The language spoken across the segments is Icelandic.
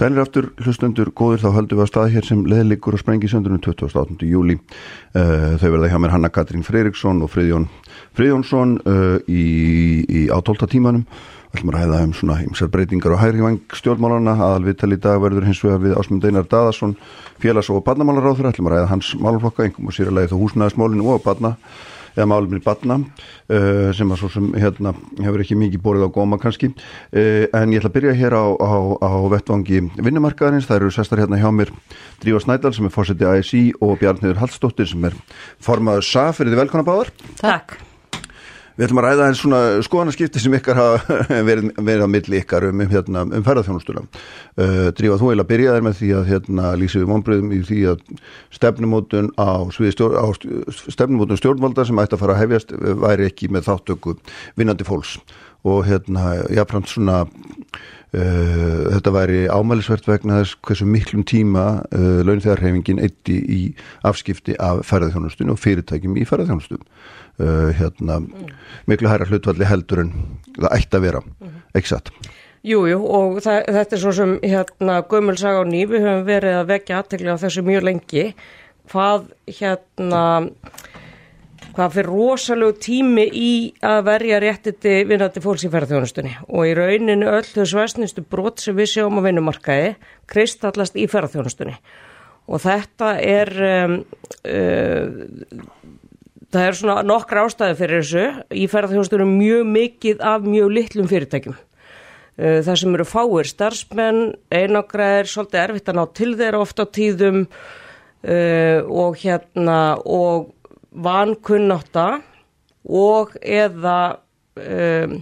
Sælir aftur hlustundur góður þá höldum við að stað hér sem leðlikur og sprengi söndunum 28. júli. Uh, þau verða hjá mér Hanna Katrín Freiriksson og Friðjón Friðjónsson uh, í, í átólta tímanum. Við ætlum að ræða um svona ymsar breytingar og hægri vang stjórnmálana. Aðalviðtal í dag verður hins vegar við Ásmund Einar Daðarsson, félags- og badnamálaráður. Það ætlum að ræða hans málflokka, einhverjum og sýralegi þá húsnæðismálinu og badna eða málumir batna uh, sem að svo sem hérna hefur ekki mikið borðið á góma kannski. Uh, en ég ætla að byrja hér á, á, á vettvangi vinnumarkaðarins, það eru sestar hérna hjá mér Drífa Snædal sem er fórsetið ASI og Bjarniður Hallstóttir sem er formaður SAF, er þið velkona báðar? Takk Við ætlum að ræða einn svona skoðanaskipti sem ykkar hafa verið, verið að milli ykkar um, hérna, um ferðarþjónustuna. Uh, Drífa, þú eila byrjaði með því að hérna, lýsa við vonbröðum í því að stefnumótun á, stjór, á stefnumótun stjórnvalda sem ætti að fara að hefjast væri ekki með þáttöku vinnandi fólks og hérna, jáfnframt svona Uh, þetta væri ámælisvert vegna þess hversu miklum tíma uh, launþegarhefingin eitti í afskipti af ferðarþjónustun og fyrirtækjum í ferðarþjónustun uh, hérna, mm. miklu hæra hlutvalli heldur en það ætti að vera mm. ekki satt Jújú og það, þetta er svo sem hérna Gömulsaga og Ný við höfum verið að vekja aðteglega á þessu mjög lengi hvað hérna hvað fyrir rosalegu tími í að verja réttiti vinnandi fólks í ferðarþjónustunni og í rauninu öll þau svæsnistu brot sem við sjáum á vinnumarkaði kristallast í ferðarþjónustunni og þetta er um, uh, það er svona nokkra ástæði fyrir þessu. Í ferðarþjónustunni mjög mikið af mjög litlum fyrirtækjum. Uh, það sem eru fáir starfsmenn einogræðir, svolítið erfitt að ná til þeirra ofta á tíðum uh, og hérna og vankunnáta og eða um,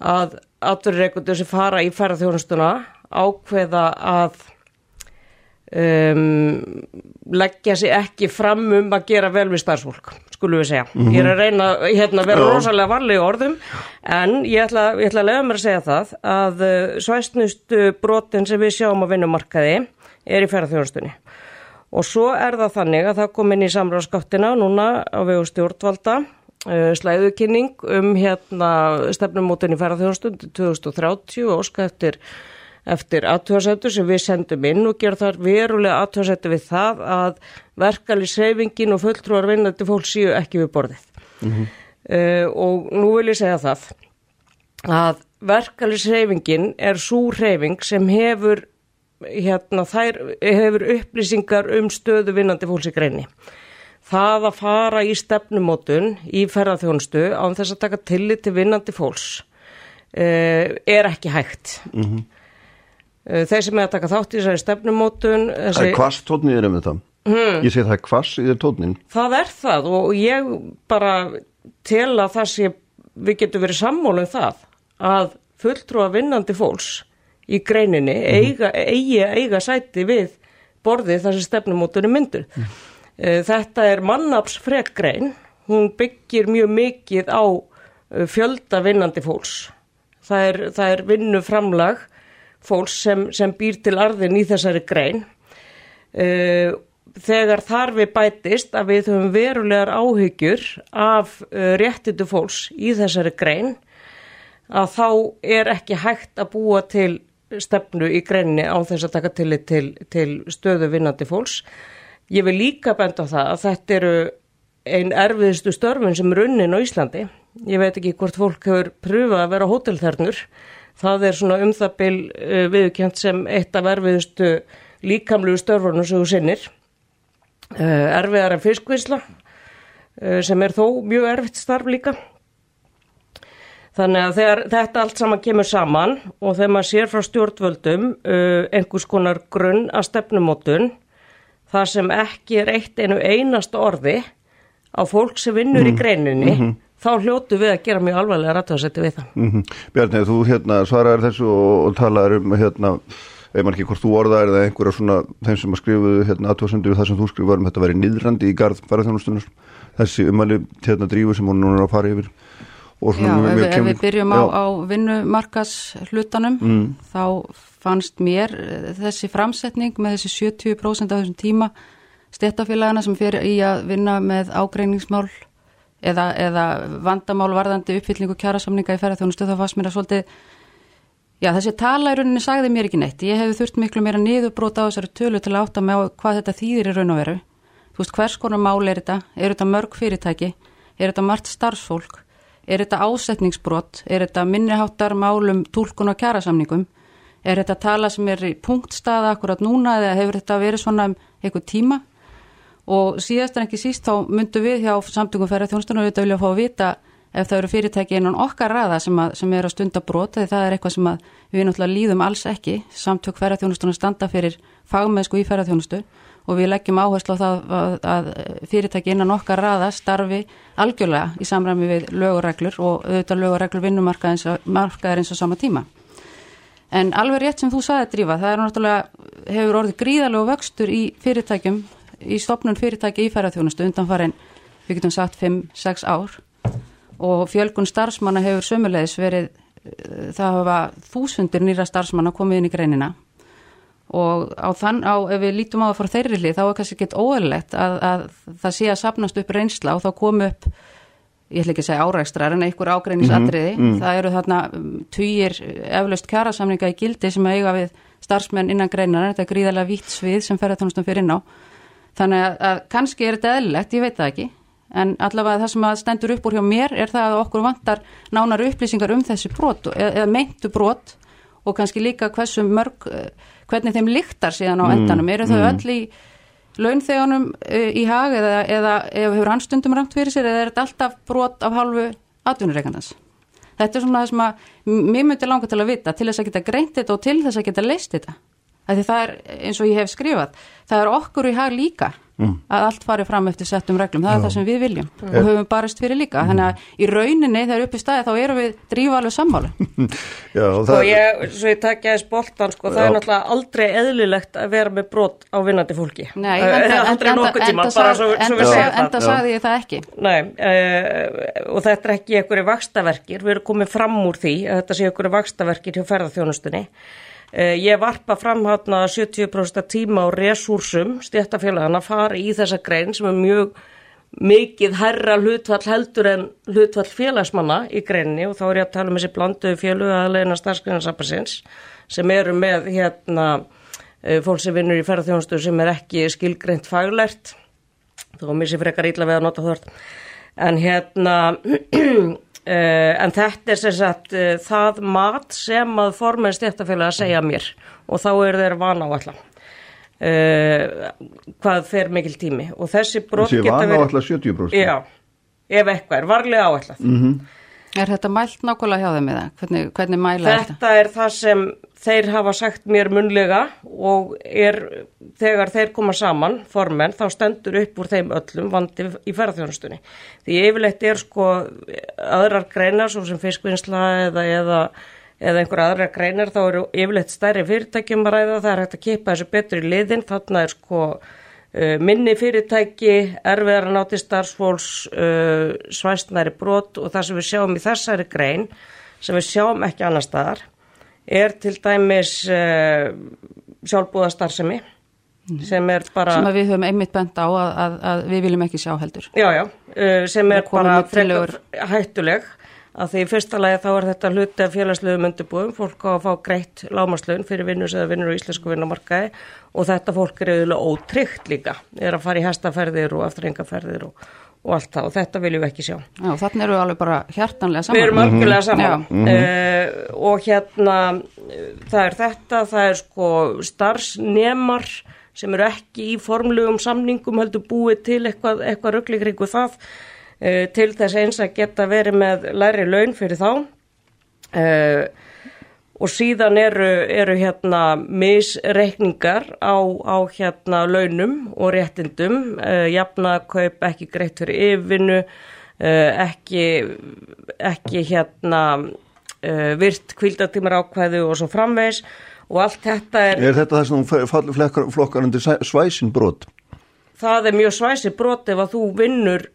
að afturreikundur sem fara í ferðarþjónustuna ákveða að um, leggja sér ekki fram um að gera vel við starfsfólk, skulum við segja. Mm -hmm. Ég er að reyna hérna, vera oh. rosalega varlega orðum en ég ætla, ég ætla að lega mér að segja það að uh, svæstnustu brotin sem við sjáum á vinnumarkaði er í ferðarþjónustunni og svo er það þannig að það kom inn í samráðskáttina núna á vegu stjórnvalda uh, slæðukinning um hérna stefnumótin í ferðarþjóðstund 2030 og óska eftir eftir aðtöðasettur sem við sendum inn og gera þar verulega aðtöðasettur við það að verkefliðsreyfingin og fulltrúar vinnandi fólk séu ekki við borðið mm -hmm. uh, og nú vil ég segja það að verkefliðsreyfingin er svo reyfing sem hefur hérna þær hefur upplýsingar um stöðu vinnandi fólks í greini. Það að fara í stefnumótun í ferðarþjónustu án þess að taka tillit til vinnandi fólks uh, er ekki hægt. Mm -hmm. Uh, þeir sem er að taka þátt í þessari stefnumótun... Þessi... Það er hvast tónniður um þetta. Hmm. Ég segi það er hvast í þér tónnin. Það er það og ég bara tel að það sé við getum verið sammólum það að fulltrúa vinnandi fólks í greininni -hmm. eiga, eiga, eiga sæti við borðið þar sem stefnumótunum myndur. Mm -hmm. Þetta er mannapsfrek grein, hún byggir mjög mikið á eh, fjölda vinnandi fólks. Það er, það er vinnuframlag fólks sem, sem býr til arðin í þessari grein. Eh, þegar þar við bætist að við höfum verulegar áhyggjur af réttitu fólks í þessari grein að þá er ekki hægt að búa til stefnu í greinni á þess að taka til, til, til stöðu vinnandi fólks. Ég vil líka benda á það að þetta eru einn erfiðstu störfun sem er unnin á Íslandi. Ég veit ekki hvort fólk hefur pröfað að vera hótelþernur. Það er svona um það byl uh, viðkjönt sem eitt af erfiðustu líkamlugu störfunum sem þú sinnir. Uh, erfiðar en fiskvísla uh, sem er þó mjög erfitt starf líka. Þannig að þegar þetta allt saman kemur saman og þegar maður sér frá stjórnvöldum uh, einhvers konar grunn að stefnumótun þar sem ekki er eitt einu einast orði á fólk sem vinnur mm. í mhm. greininni mm -hmm. Þá hljótu við að gera mjög alvarlega rættuðasetti við það. Mm -hmm. Bjarni, þú hérna svaraður þessu og, og talaður um hérna, ef maður ekki hvort þú orðaðir eða einhverja svona þeim sem að skrifuðu hérna aðtóðsendur við það sem þú skrifuðu um þetta verið nýðrandi í garð faraþjónustunum þessi umali hérna drífu sem hún núna er að fara yfir Já, ef, ef kemur, við byrjum á, á vinnumarkas hlutanum mm. þá fannst mér eh, þessi framsetning með þessi 70% af þessum tíma stéttafélagana sem fyrir í að vinna með ágreiningsmál eða, eða vandamál varðandi uppfyllingu kjærasamninga í ferðarþjónustu þá fannst mér að svolítið Já, þessi tala í rauninni sagði mér ekki neitt. Ég hefði þurft miklu meira niðurbróta á þessari tölu til að átta með hvað þetta þýðir í raun og veru. Þú veist, hvers konar mál er þetta? Er þetta mörg fyrirtæki? Er þetta margt starfsfólk? Er þetta ásetningsbrot? Er þetta minniháttar málum tólkun og kjærasamningum? Er þetta tala sem er í punktstaða akkurat núna eða hefur þetta verið svona um eitthvað tíma? Og síðast en ekki síst þá myndu við hjá samtöngum ferðar þjónstunum við vilja fá að vita ef það eru fyrirtæki innan okkar raða sem, að, sem er að stunda brot þegar það er eitthvað sem við náttúrulega líðum alls ekki samtök ferðarþjónustunum standa fyrir fagmeðsku í ferðarþjónustu og við leggjum áherslu á það að, að fyrirtæki innan okkar raða starfi algjörlega í samræmi við lögureglur og auðvitað lögureglur vinnumarkaðar eins og sama tíma. En alveg rétt sem þú saði að drífa, það er náttúrulega, hefur orðið gríðalegu vöxtur í fyrirtækjum, í stopnun fyrirtæki í ferðarþjónustu undan farin, við getum sagt 5-6 ár. Og fjölgun starfsmanna hefur sömulegis verið, eh, það hafa þúsundir nýra starfsmanna komið inn í greinina. Og á þann, á, ef við lítum á það frá þeirri lið þá er kannski ekkit óæðilegt að, að það sé að sapnast upp reynsla og þá kom upp, ég ætla ekki að segja árækstrar en einhver ágreiningsatriði, mm -hmm, mm. það eru þarna mm, týjir eflaust kjærasamninga í gildi sem eiga við starfsmenn innan greinar, þetta er gríðarlega vitt svið sem ferðartónustum fyrir inn á, þannig að, að kannski er þetta eðlilegt, ég veit það ekki en allavega það sem að stendur upp úr hjá mér er það að okkur vantar nánar upplýsingar um þessi brot eða meintu brot og kannski líka hversu mörg, eh, hvernig þeim líktar síðan á mm, endanum, eru þau mm. öll í launþegunum eh, í hag eða, eða ef hefur hann stundum rangt fyrir sér eða er þetta alltaf brot af hálfu atvinnureikandans. Þetta er svona það sem að mér myndi langa til að vita til þess að geta greint þetta og til þess að geta leist þetta. Það er eins og ég hef skrifað, það er okkur í hag líka mm. að allt fari fram eftir settum reglum, það Já. er það sem við viljum mm. og höfum barist fyrir líka, þannig að í rauninni þegar upp í staði þá erum við drífalega sammála. Já, og það... ég, svo ég takja þess boltan, sko, það er náttúrulega aldrei eðlilegt að vera með brot á vinnandi fólki. Nei, enda, aldrei nokkuð tíma bara svo, svo við segjum það. Enda sagði ég það ekki. Nei, uh, og þetta er ekki einhverju vakstaverkir, við erum komið fram úr því að þetta sé einhverju vakstaverkir hjá ferðarþjónustunni Eh, ég varpa fram hátna 70% tíma á resúrsum stéttafélagana að fara í þessa grein sem er mjög mikið herra hlutvall heldur en hlutvall félagsmanna í greinni og þá er ég að tala um þessi blanduðu fjölu að leina starfsgrunarsapassins sem eru með hérna eh, fólk sem vinnur í ferðarþjónustu sem er ekki skilgreint faglært þá missi frekar ítla við að nota þort en hérna en þetta er sem sagt uh, það mat sem að formen stéttafélag að segja mér og þá er þeir vana á allar uh, hvað fer mikil tími og þessi brot geta verið Þessi vana á allar 70% Já, ef eitthvað er varlega á allar mm -hmm. Er þetta mælt nákvæmlega hjá þeim eða? Hvernig, hvernig mæla þetta? Þetta er það sem þeir hafa sagt mér munlega og er þegar þeir koma saman, formen, þá stendur upp úr þeim öllum vandi í ferðarþjónustunni. Því yfirleitt er sko aðrar greinar, svo sem fiskvinnsla eða, eða, eða einhver aðrar greinar, þá eru yfirleitt stærri fyrirtækjum að ræða, það er hægt að kipa þessu betur í liðin, þarna er sko Uh, minni fyrirtæki, erfiðar að náti starfsfólks, uh, svæstnæri brot og það sem við sjáum í þessari grein, sem við sjáum ekki annar staðar, er til dæmis uh, sjálfbúðastarsemi mm. sem er bara... Sem við höfum einmitt bent á að, að, að við viljum ekki sjá heldur. Já, já, sem er bara hættuleg að því í fyrsta lagi þá er þetta hluti af félagslegum undirbúðum, fólk á að fá greitt lámaslun fyrir vinnus eða vinnur á íslensku vinnumarkaði og þetta fólk er auðvitað ótryggt líka, er að fara í hestaferðir og afturrengaferðir og, og allt það og þetta viljum við ekki sjá. Já, þannig eru við alveg bara hjartanlega saman. Við erum algjörlega saman mm -hmm. uh, og hérna það er þetta, það er sko starfsnemar sem eru ekki í formlegum samningum heldur búið til eitthvað, eitthvað röggleikringu það uh, til þess eins að geta verið með læri laun fyrir þá uh, og síðan eru, eru hérna misreikningar á, á hérna launum og réttindum, uh, jafnakaup ekki greitt fyrir yfinu, ekki, ekki hérna virt kvildatímar ákvæðu og svo framvegs og allt þetta er... Er þetta það sem flokkar undir svæsinbrot? Það er mjög svæsinbrot ef að þú vinnur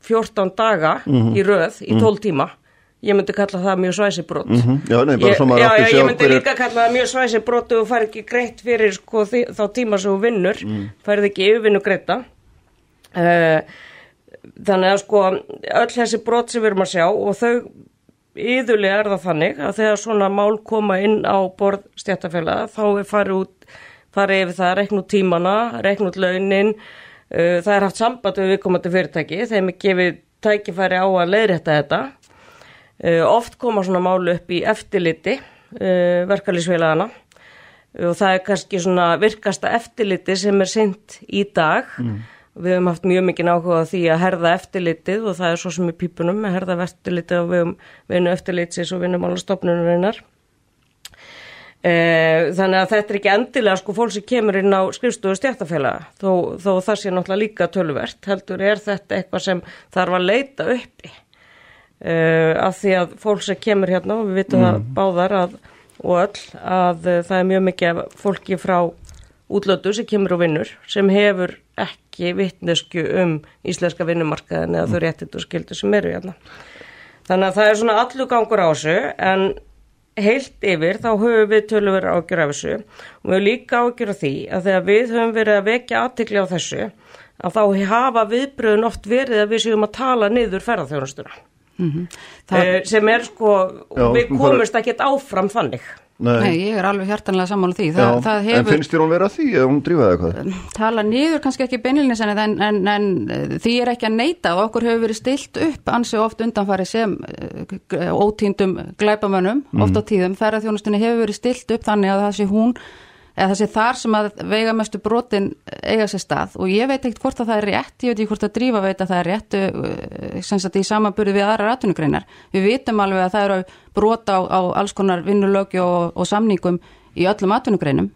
14 daga mm -hmm. í röð í 12 mm -hmm. tíma ég myndi kalla það mjög svæsibrót mm -hmm. Já, nei, svona Já, já, ég myndi líka kalla það mjög svæsibrót og þú fær ekki greitt fyrir sko, þá tíma sem þú vinnur mm. færð ekki yfirvinnu greita uh, þannig að sko öll þessi brót sem við erum að sjá og þau yðurlega er það þannig að þegar svona mál koma inn á borð stjættafélaga þá er farið út, farið yfir það, rekn út tímana, rekn út launin, uh, það er haft samband við viðkomandi fyrirtæki, þeim er gefið tækifæri á að leiðrætta þetta. Uh, oft koma svona málu upp í eftirliti uh, verkalýsfélagana og það er kannski svona virkasta eftirliti sem er synd í dag. Mm. Við hefum haft mjög mikið áhuga því að herða eftirlitið og það er svo sem í pípunum að herða eftirlitið og við hefum vinnu eftirlitsins og vinnum alveg stopnunurinnar. Eh, þannig að þetta er ekki endilega sko fólk sem kemur inn á skrifstofu stjættafélaga þó, þó það sé náttúrulega líka tölvert heldur er þetta eitthvað sem þarf að leita uppi uh, af því að fólk sem kemur hérna og við vitum mm. það báðar að, og öll að uh, það er mjög mikið fólki frá útlötu sem kemur og vinnur sem hefur ekki vittnesku um íslenska vinnumarkaðin eða mm. þau réttit og skildu sem eru hérna þannig að það er svona allur gangur á þessu en heilt yfir þá höfum við tölur ágjör af þessu og við höfum líka ágjör af því að þegar við höfum verið að vekja aðtikli á þessu að þá hafa viðbröðun oft verið að við séum að tala niður ferðarþjónustuna mm -hmm. Það... Eh, sem er sko, Já, við komumst bara... ekkert áfram þannig Nei. Nei, ég er alveg hjartanlega sammála því það, Já, það hefur, En finnst þér hún vera því eða hún drífaði eitthvað? Tala niður kannski ekki beinilins en, en, en, en því er ekki að neyta og okkur hefur verið stilt upp ansi oft undanfari sem uh, ótíndum glæpamönnum mm. oft á tíðum, ferðarþjónustunni hefur verið stilt upp þannig að það sé hún eða þessi þar sem að veigamestu brotin eiga sér stað og ég veit ekkert hvort að það er rétt, ég veit ekki hvort að drífa veit að það er rétt uh, sem sagt í samanburði við aðra rattunugreinar. Við vitum alveg að það eru brota á, á alls konar vinnulögju og, og samningum í öllum rattunugreinum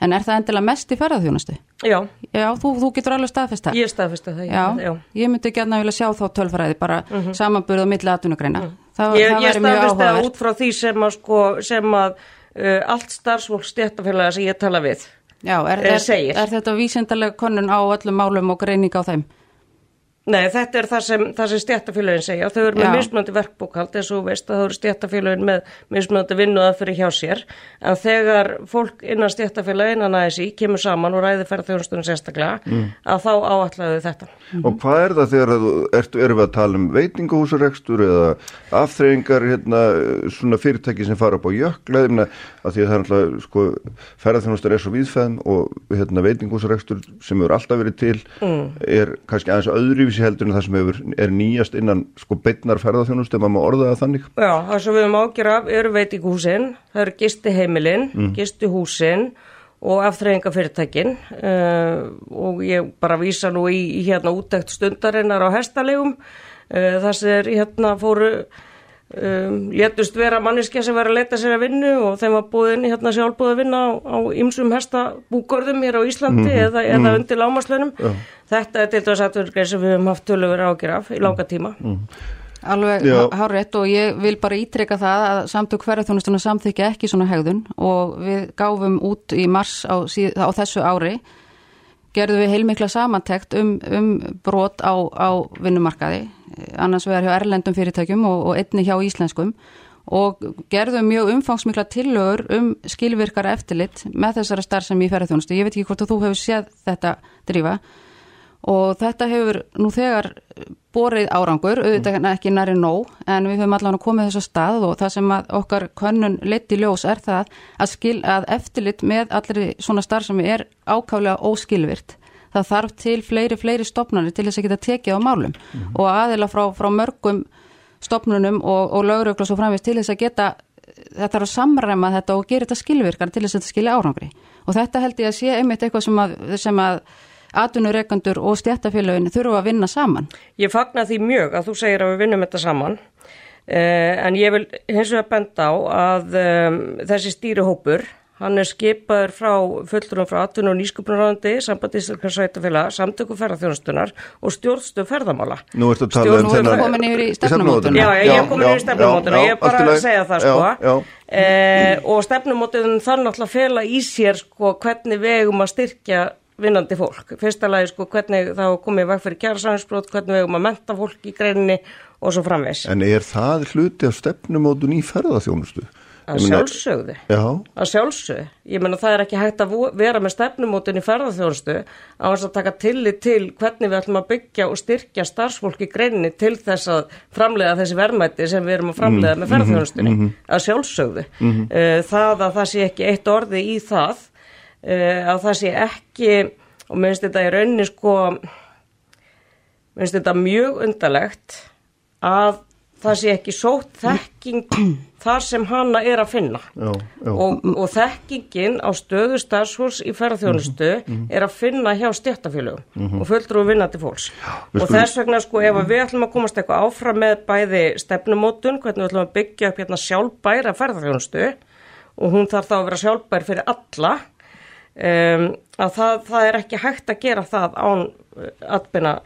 en er það endilega mest í ferðarþjónustu? Já. Já, þú, þú getur alveg staðfest það. Ég staðfest það, já. já. Ég myndi ekki að vilja sjá þá tölfræði bara mhm. -huh. samanburði á milli rattunugreina. Mhm. -huh. Það, ég, ég staðfest það út frá því sem að, sko, sem að uh, allt starfsfólk stjættafélaga sem ég tala við Já, er, uh, er, er þetta vísendalega konun á öllum málum og greining á þeim? Nei, þetta er það sem, sem stjættafélagin segja. Þau eru með mismunandi verkbókald eins og veist að þau eru stjættafélagin með mismunandi vinnuða fyrir hjá sér. En þegar fólk innan stjættafélagin að næði sí kemur saman og ræði færð þjónustunum sérstaklega mm. að þá áallæðu þetta. Mm. Og hvað er það þegar þú erum við að tala um veitingahúsarekstur eða afþreyingar hérna, svona fyrirtæki sem fara upp á jökla að því að það er alltaf sko, ferðarþjónustur er svo viðfæðum og hérna, veitingahúsarekstur sem eru alltaf verið til mm. er kannski aðeins öðru öðruvísi heldur en það sem hefur, er nýjast innan sko beitnar ferðarþjónust ef maður má orða það þannig? Já, það sem við höfum ágjör af eru veitingúsin, það eru gistiheimilin, mm. gistihúsin og aftreyingafyrirtækin uh, og ég bara vísa nú í, í hérna útækt stundarinnar á hestalegum uh, það sem er hérna fóru Um, létust vera manneskja sem var að leta sér að vinnu og þeim var búin hérna sjálfbúið að vinna á ymsum hestabúgörðum hér á Íslandi mm -hmm. eða, eða mm. undir lámaslönum ja. þetta er til dæs aðverðir sem við hefum haft tölur ágjur af í langa tíma mm. Alveg hárétt og ég vil bara ítreka það að samtök hverjarþjónustuna samþykja ekki svona hegðun og við gáfum út í mars á, á þessu ári gerðum við heilmikla samantekt um, um brot á, á vinnumarkaði, annars vegar hjá erlendum fyrirtækjum og, og einni hjá íslenskum og gerðum mjög umfangsmikla tillögur um skilvirkara eftirlit með þessara starf sem ég ferði þjónustu. Ég veit ekki hvort að þú hefur séð þetta drífa og þetta hefur nú þegar borið árangur, auðvitað mm. ekki næri nóg en við höfum allavega komið þess að stað og það sem okkar könnun leitt í ljós er það að, skil, að eftirlit með allir svona starf sem er ákálega óskilvirt. Það þarf til fleiri, fleiri stopnarnir til þess að geta tekið á málum mm. og aðila frá, frá mörgum stopnunum og, og lögurögla svo framvist til þess að geta þetta er að samræma þetta og gera þetta skilvirkar til þess að þetta skilja árangri og þetta held ég að sé einmitt eitthvað sem að, sem að atvinnureikandur og stjættafélagin þurfa að vinna saman. Ég fagnar því mjög að þú segir að við vinnum þetta saman eh, en ég vil hins vegar benda á að um, þessi stýrihópur Hann er skipaður frá fullturum frá 18 og nýskupunarandi, sambandisleikar sveitafélag, samtöku ferðarþjónustunar og stjórnstu ferðamála. Nú ertu að tala um þennan... Þú er komin yfir í stefnumótuna. Já, ég er komin yfir í stefnumótuna, ég er bara að segja það sko. Já, já. Eh, og stefnumótun þannig að fela í sér sko hvernig vegum að styrkja vinnandi fólk. Fyrsta lagi sko hvernig þá komið veg fyrir kjærasansbrot, hvernig við erum að menta fólk í greininni og svo framvegs. En er það hluti af stefnumótun í ferðarþjónustu? Að sjálfsögðu, að sjálfsögðu, ég menna það er ekki hægt að vera með stefnumótin í ferðarþjónustu á þess að taka tillit til hvernig við ætlum að byggja og styrkja starfsfólk í greinni til þess að framlega þessi verðmætti sem við erum að framlega mm, með ferðarþjónustunni, mm -hmm. að sjálfsögðu. Mm -hmm. Það að það sé ekki eitt orði í það, eh, að það sé ekki, og minnst þetta í rauninni sko, minnst þetta mjög undalegt að það sé ekki sótt þekking þar sem hana er að finna já, já. Og, og þekkingin á stöðu starfsfólks í ferðarþjónustu mm -hmm. er að finna hjá stjættafélögum mm -hmm. og fulltrú vinnandi fólks já, og þess vegna sko ef við ætlum að komast eitthvað áfram með bæði stefnumótun, hvernig við ætlum að byggja upp hérna sjálfbæra ferðarþjónustu og hún þarf þá að vera sjálfbær fyrir alla um, að það, það er ekki hægt að gera það án atbyrna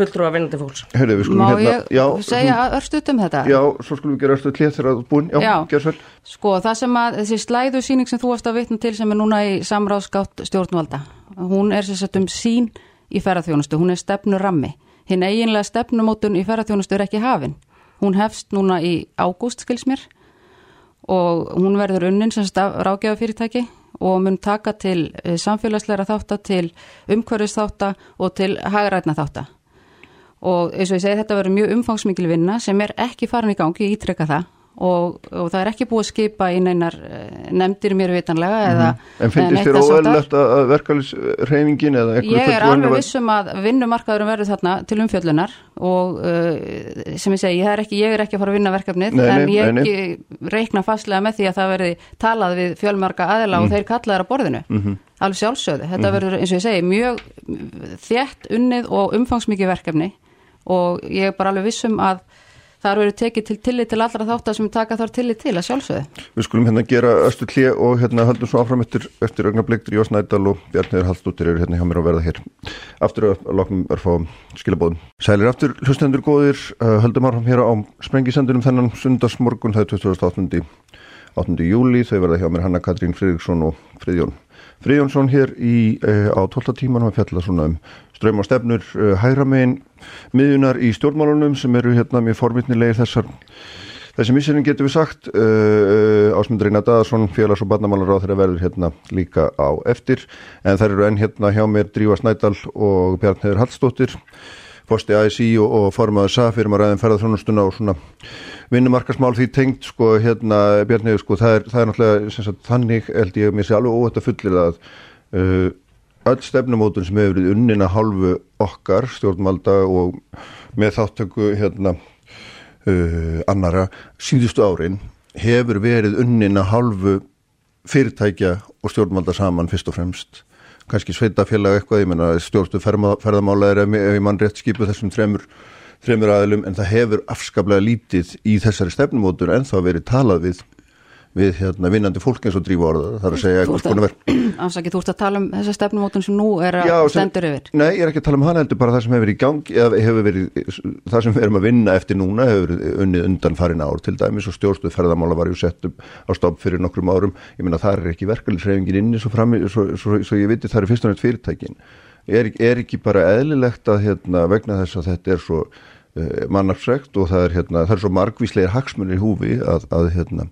fulltrúa vinnandi fólks. Herri, Má hérna, ég já, segja örstuðt um þetta? Já, svo skulum við gera örstuðt hlið þegar það er búin. Já, já. Sko, það sem að, þessi slæðu síning sem þú varst að vitna til sem er núna í samráðskátt stjórnvalda, hún er sérsett um sín í ferðarþjónustu, hún er stefnu rammi. Hinn eiginlega stefnumótun í ferðarþjónustu er ekki hafin. Hún hefst núna í ágúst, skils mér, og hún verður unnin sem rákjafafyrirtæki og mun taka til eh, samfélagsleira þáttar, til umhverfis þáttar og til hagrætna þáttar og eins og ég segi þetta verður mjög umfangsmikil vinna sem er ekki farin í gangi, ítrekka það og, og það er ekki búið að skipa í neinar eh, nefndir mér vitanlega mm -hmm. En finnst þér óæðilegt að verkefnisreifingin eða eitthvað Ég er alveg vissum að vinnumarkaðurum verður þarna til umfjöllunar og uh, sem ég segi, ég er, ekki, ég er ekki að fara að vinna verkefnið nei, en ég nei, nei. reikna fastlega með því að það verði talað við fjölmarka aðila mm. og þeir kallaður á borðinu mm -hmm. alveg sjálfsögðu, þetta -hmm. verður eins og ég segi mjög þjætt unnið og umfangsmikið verkefni og ég er bara alveg vissum að það eru tekið til tillit til allra þáttar sem taka þar tillit til að sjálfsögðu. Við skulum hérna gera östu klið og hérna haldum svo áfram eftir, eftir ögnabliktur Jós Nædal og Bjarniður Hallstóttir eru hérna hjá mér að verða hér. Aftur að loknum er fá skilabóðum. Sælir aftur, hlustendur góðir, uh, höldum áfram hér á sprengisendunum þennan sundarsmorgun, það er 2008. 8. júli, þau verða hjá mér Hanna Katrín Fridriksson og Friðjón Friðjónsson hér í, uh, á 12 tíman og fjalla svona um ströym og stefnur uh, hægra megin miðunar í stjórnmálunum sem eru hérna mjög forvittnilegir þessar þessi missinning getur við sagt. Uh, ásmundur Einar Dadarsson félags- og barnamálar á þeirra verður hérna líka á eftir. En þær eru enn hérna hjá mér Dríva Snædal og Bjarn Heður Hallstóttir posti ASI og, og formaður SAF erum að ræðum ferðarþrónustuna og svona vinnumarkasmál því tengt sko hérna Bjarn Heður sko það er, það er náttúrulega sagt, þannig held ég mér sé alveg óhætt að fullir að uh, öll stefnumótun sem hefur verið unnin að hálfu okkar stjórnvalda og með þáttöku hérna uh, annara síðustu árin hefur verið unnin að hálfu fyrirtækja og stjórnvalda saman fyrst og fremst. Kannski sveitafélag eitthvað, ég menna stjórnstu ferðamála er ef ég mann rétt skipu þessum þremur, þremur aðilum en það hefur afskaplega lítið í þessari stefnumótur en þá verið talað við við hérna, vinnandi fólk eins og drífa orða það er að segja eitthvað svona verð Afsakið, þú ert að tala um þessa stefnumótun sem nú er að Já, stendur yfir. Nei, ég er ekki að tala um hana, heldur bara það sem hefur verið í gang eða hefur verið, það sem við erum að vinna eftir núna hefur unnið undan farin ár til dæmis og stjórnstuð ferðamála var ju sett á stopp fyrir nokkrum árum. Ég minna það er ekki verkefliðsreyfingin inni svo, fram, svo, svo, svo ég viti það er fyrst og nætt fyrirtækin. Er, er ekki bara eðlilegt að hérna, vegna þess að þetta er svo mannafsrekt og það er, hérna, það er svo margvísleir hagsmunir í húfi að, að hérna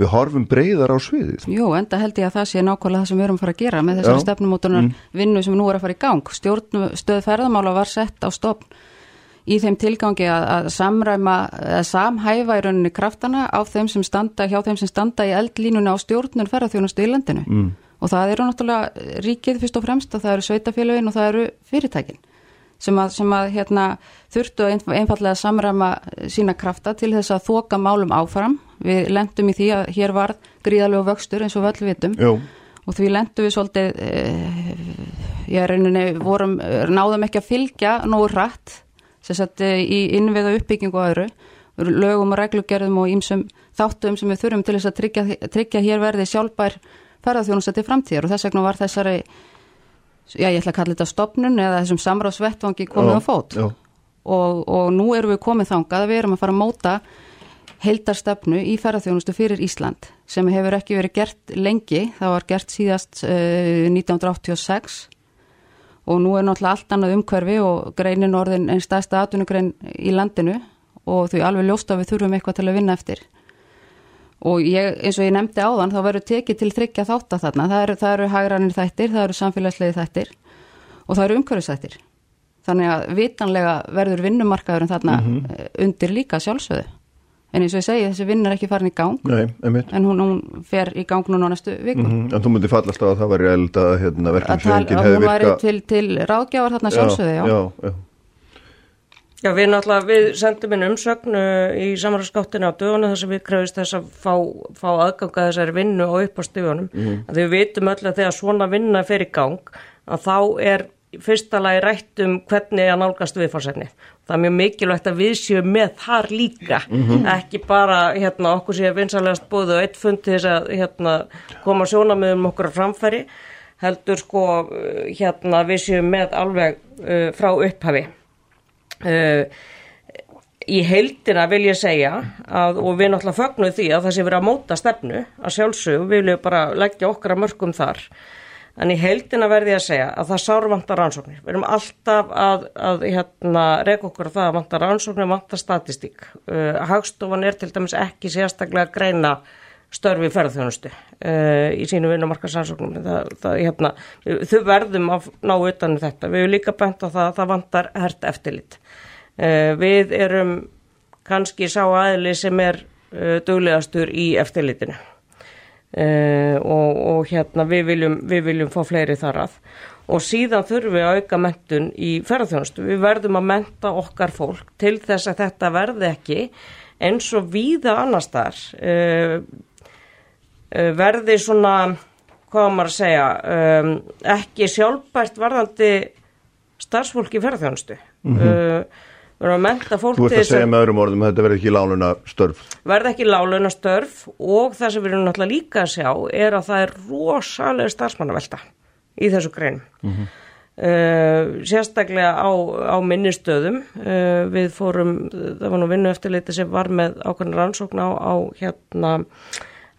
við horfum breyðar á sviðið. Jú, enda held ég að það sé nákvæmlega það sem við erum að fara að gera með þessari stefnumótunar mm. vinnu sem nú er að fara í gang. Stjórnstöð ferðamála var sett á stopn í þeim tilgangi að, að samræma, að samhæfa í rauninni kraftana á þeim sem standa, hjá þeim sem standa í eldlínuna á stjórnun ferðarþjónustu í landinu. Mm. Og það eru náttúrulega ríkið fyrst og fremst og það eru sveitafélagin og það eru fyrirtækinn sem að, sem að hérna, þurftu einfallega að samræma sína krafta til þess að þoka málum áfram. Við lendum í því að hér var gríðalög vöxtur eins og við öll vitum Jú. og því lendum við svolítið, ég reyninni, vorum, náðum ekki að fylgja nógu rætt eh, í innviða uppbyggingu og öðru, lögum og reglugerðum og ímsum þáttum sem við þurfum til þess að tryggja, tryggja hér verði sjálfbær ferðarþjónustætti framtíðar og þess vegna var þessari já ég ætla að kalla þetta stopnun eða þessum samráðsvettvangi komið á fót. og, og nú erum við komið þangað við erum að fara að móta heildarstefnu í ferðarþjónustu fyrir Ísland sem hefur ekki verið gert lengi. Það var gert síðast uh, 1986 og nú er náttúrulega allt annað umhverfi og greinin orðin einn stærsta atvinnugrein í landinu. Og þau alveg ljósta við þurfum eitthvað til að vinna eftir og ég, eins og ég nefndi áðan þá verður tekið til þryggja þátt að þarna. Það eru, eru hagranir þættir, það eru samfélagslegi þættir og það eru umhverfisþættir. Þannig að vitanlega verður vinnumarkaðurinn þarna mm -hmm. undir líka sjálfsögðu. En eins og ég segi þessi vinn er ekki farin í gang. Nei, en hún, hún fer í gang núna næstu viku mm -hmm. En þú myndi fallast á að það væri eld að hérna, verkefnsfjöngin hefði virka Hún væri til, til ráðgjafar þarna sjálfsögðu já, já, já. Já, við náttúrulega, við sendum inn umsögnu í samanræðskáttinu á dögunum þess að við krefist þess að fá, fá aðganga þessari vinnu og upp á stíðunum. Mm. Við vitum öll að þegar svona vinna fer í gang, að þá er fyrsta lagi rætt um hvernig að nálgast viðfársefni. Það er mjög mikilvægt að við séum með þar líka, mm -hmm. ekki bara hérna, okkur séu vinsalegast búið og eitt fund til þess að hérna, koma sjónamöðum okkur á framfæri, heldur sko hérna við séum með alveg uh, frá upphafi. Uh, í heildina vil ég segja að, og við náttúrulega fögnum því að það sé verið að móta stefnu að sjálfsög, við viljum bara leggja okkar að mörgum þar. En í heildina verði ég að segja að það sárvantar rannsóknir, við erum alltaf að, að hérna, reyka okkur að það að vantar rannsóknir, vantar statistík. Uh, hagstofan er til dæmis ekki sérstaklega greina störfi ferðþjónustu uh, í sínu vinnumarkasansóknum hérna, þau verðum að ná utanum þetta, við erum líka bent á það að það vantar hert eftirlit við erum kannski sá aðli sem er uh, duglegastur í eftirlitinu og, og hérna við viljum, við viljum fá fleiri þar að og síðan þurfum við að auka mentun í ferðþjónustu, við verðum að menta okkar fólk til þess að þetta verði ekki eins og víða annar þar Eh, verði svona, hvað maður að segja, um, ekki sjálfbært varðandi starfsfólki í ferðarþjónustu. Mm -hmm. uh, við erum að menta fólk til þess að... Þú ert að segja með öðrum orðum að þetta verði ekki láluna störf. Verði ekki láluna störf og það sem við erum náttúrulega líka að sjá er að það er rosalega starfsmannavelta í þessu grein. Mm -hmm. uh, sérstaklega á, á minnistöðum. Uh, við fórum, það var nú vinnu eftirleiti sem var með ákveðin rannsókn á, á hérna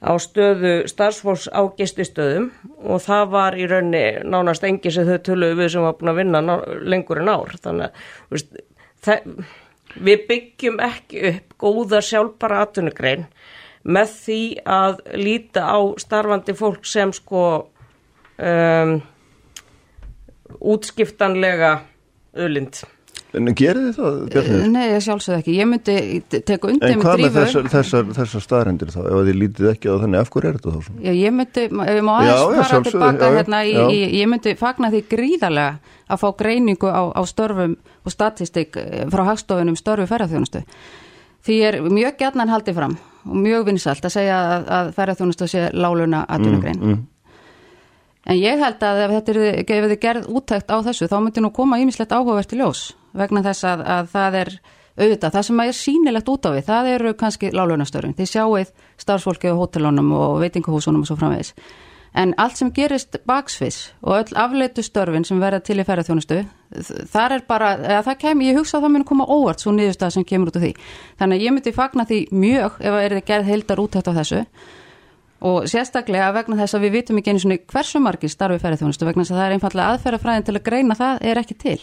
á stöðu starfsfólks á gististöðum og það var í raunni nánast engi sem þau töluðu við sem var búin að vinna ná, lengur en ár þannig að við byggjum ekki upp góða sjálfbara atvinnugrein með því að líta á starfandi fólk sem sko um, útskiptanlega ölind En gerir þið það, Bjarnir? Nei, ég sjálfsögð ekki. Ég myndi teka undir með drífu. En hvað með þessar, þessar, þessar staðrendir þá? Ef þið lítið ekki á þenni, af hverju er þetta þá? Já, ég myndi, ef við má aðeins fara tilbaka já, hérna, í, í, ég myndi fagna því gríðarlega að fá greiningu á, á störfum og statistik eh, frá hagstofunum störfu ferðarþjónustu. Því er mjög gætnan haldið fram og mjög vinsalt að segja að, að ferðarþjónustu sé láluna aðtunugrein. Mm, mm. En ég held að ef þetta er, ef þið gerð úttækt á þessu, þá myndi nú koma ímislegt áhugavert í ljós vegna þess að, að það er auðvitað, það sem er sínilegt út á við, það eru kannski lálunastörfum. Þið sjáuð starfsfólki á hótelunum og veitingahúsunum og svo framvegis. En allt sem gerist baksvis og öll afleitu störfin sem verða til í ferðarþjónustu, þar er bara, það kemur, ég hugsa að það mun koma óvart svo niðurstað sem kemur út af því. Þannig að ég myndi fagna því mjög ef það er gerð heildar úttækt á þessu og sérstaklega vegna þess að við vitum ekki einu svona hversu margir starfi ferðarþjónustu vegna þess að það er einfallega aðferðafræðin til að greina það er ekki til.